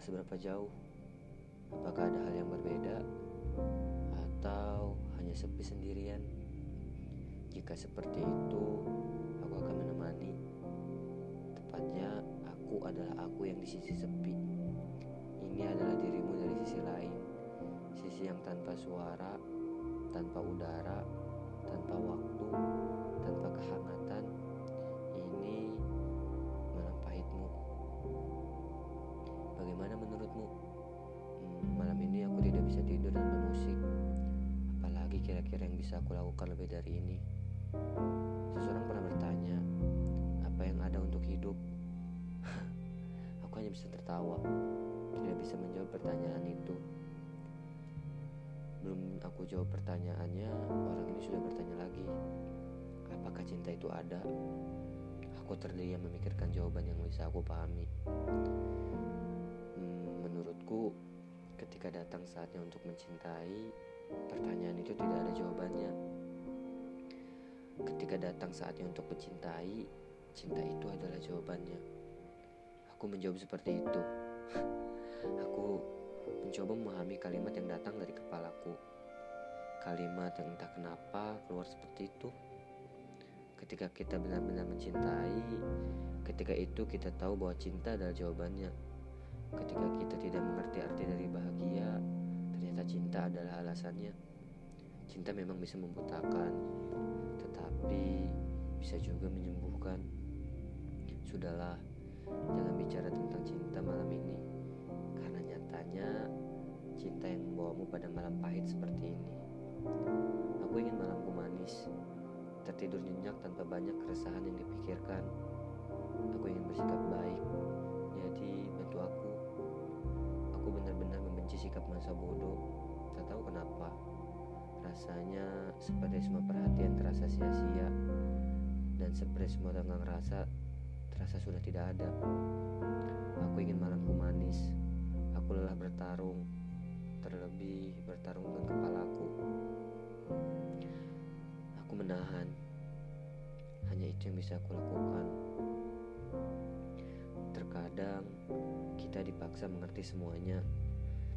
seberapa jauh? Apakah ada hal yang berbeda? Atau hanya sepi sendirian? Jika seperti itu, aku akan menemani. Tepatnya, aku adalah aku yang di sisi sepi. Ini adalah dirimu dari sisi lain, sisi yang tanpa suara, tanpa udara, tanpa waktu, yang bisa aku lakukan lebih dari ini. Seseorang pernah bertanya, apa yang ada untuk hidup? aku hanya bisa tertawa, tidak bisa menjawab pertanyaan itu. Belum aku jawab pertanyaannya, orang ini sudah bertanya lagi, apakah cinta itu ada? Aku terdiam memikirkan jawaban yang bisa aku pahami. Hmm, menurutku, ketika datang saatnya untuk mencintai, pertanyaan itu tidak ada jawabannya. Ketika datang saatnya untuk mencintai, cinta itu adalah jawabannya. Aku menjawab seperti itu. Aku mencoba memahami kalimat yang datang dari kepalaku. Kalimat yang entah kenapa keluar seperti itu. Ketika kita benar-benar mencintai, ketika itu kita tahu bahwa cinta adalah jawabannya. Ketika kita tidak mengerti arti dari bahagia, ternyata cinta adalah alasannya. Cinta memang bisa membutakan, tetapi bisa juga menyembuhkan. Sudahlah, jangan bicara tentang cinta malam ini, karena nyatanya cinta yang membawamu pada malam pahit seperti ini. Aku ingin malamku manis, tertidur nyenyak tanpa banyak keresahan yang dipikirkan. Aku ingin bersikap baik, sikap masa bodoh, tak tahu kenapa. Rasanya seperti semua perhatian terasa sia-sia. Dan seperti semua tenggang rasa terasa sudah tidak ada. Aku ingin malamku manis. Aku lelah bertarung. Terlebih bertarung dengan kepalaku. Aku menahan. Hanya itu yang bisa aku lakukan. Terkadang kita dipaksa mengerti semuanya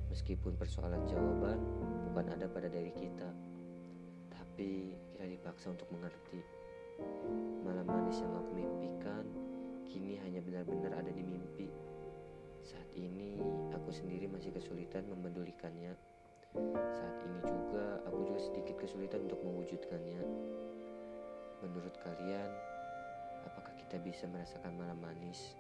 Meskipun persoalan jawaban bukan ada pada diri kita, tapi kita dipaksa untuk mengerti. Malam manis yang aku mimpikan kini hanya benar-benar ada di mimpi. Saat ini aku sendiri masih kesulitan memedulikannya. Saat ini juga aku juga sedikit kesulitan untuk mewujudkannya. Menurut kalian, apakah kita bisa merasakan malam manis?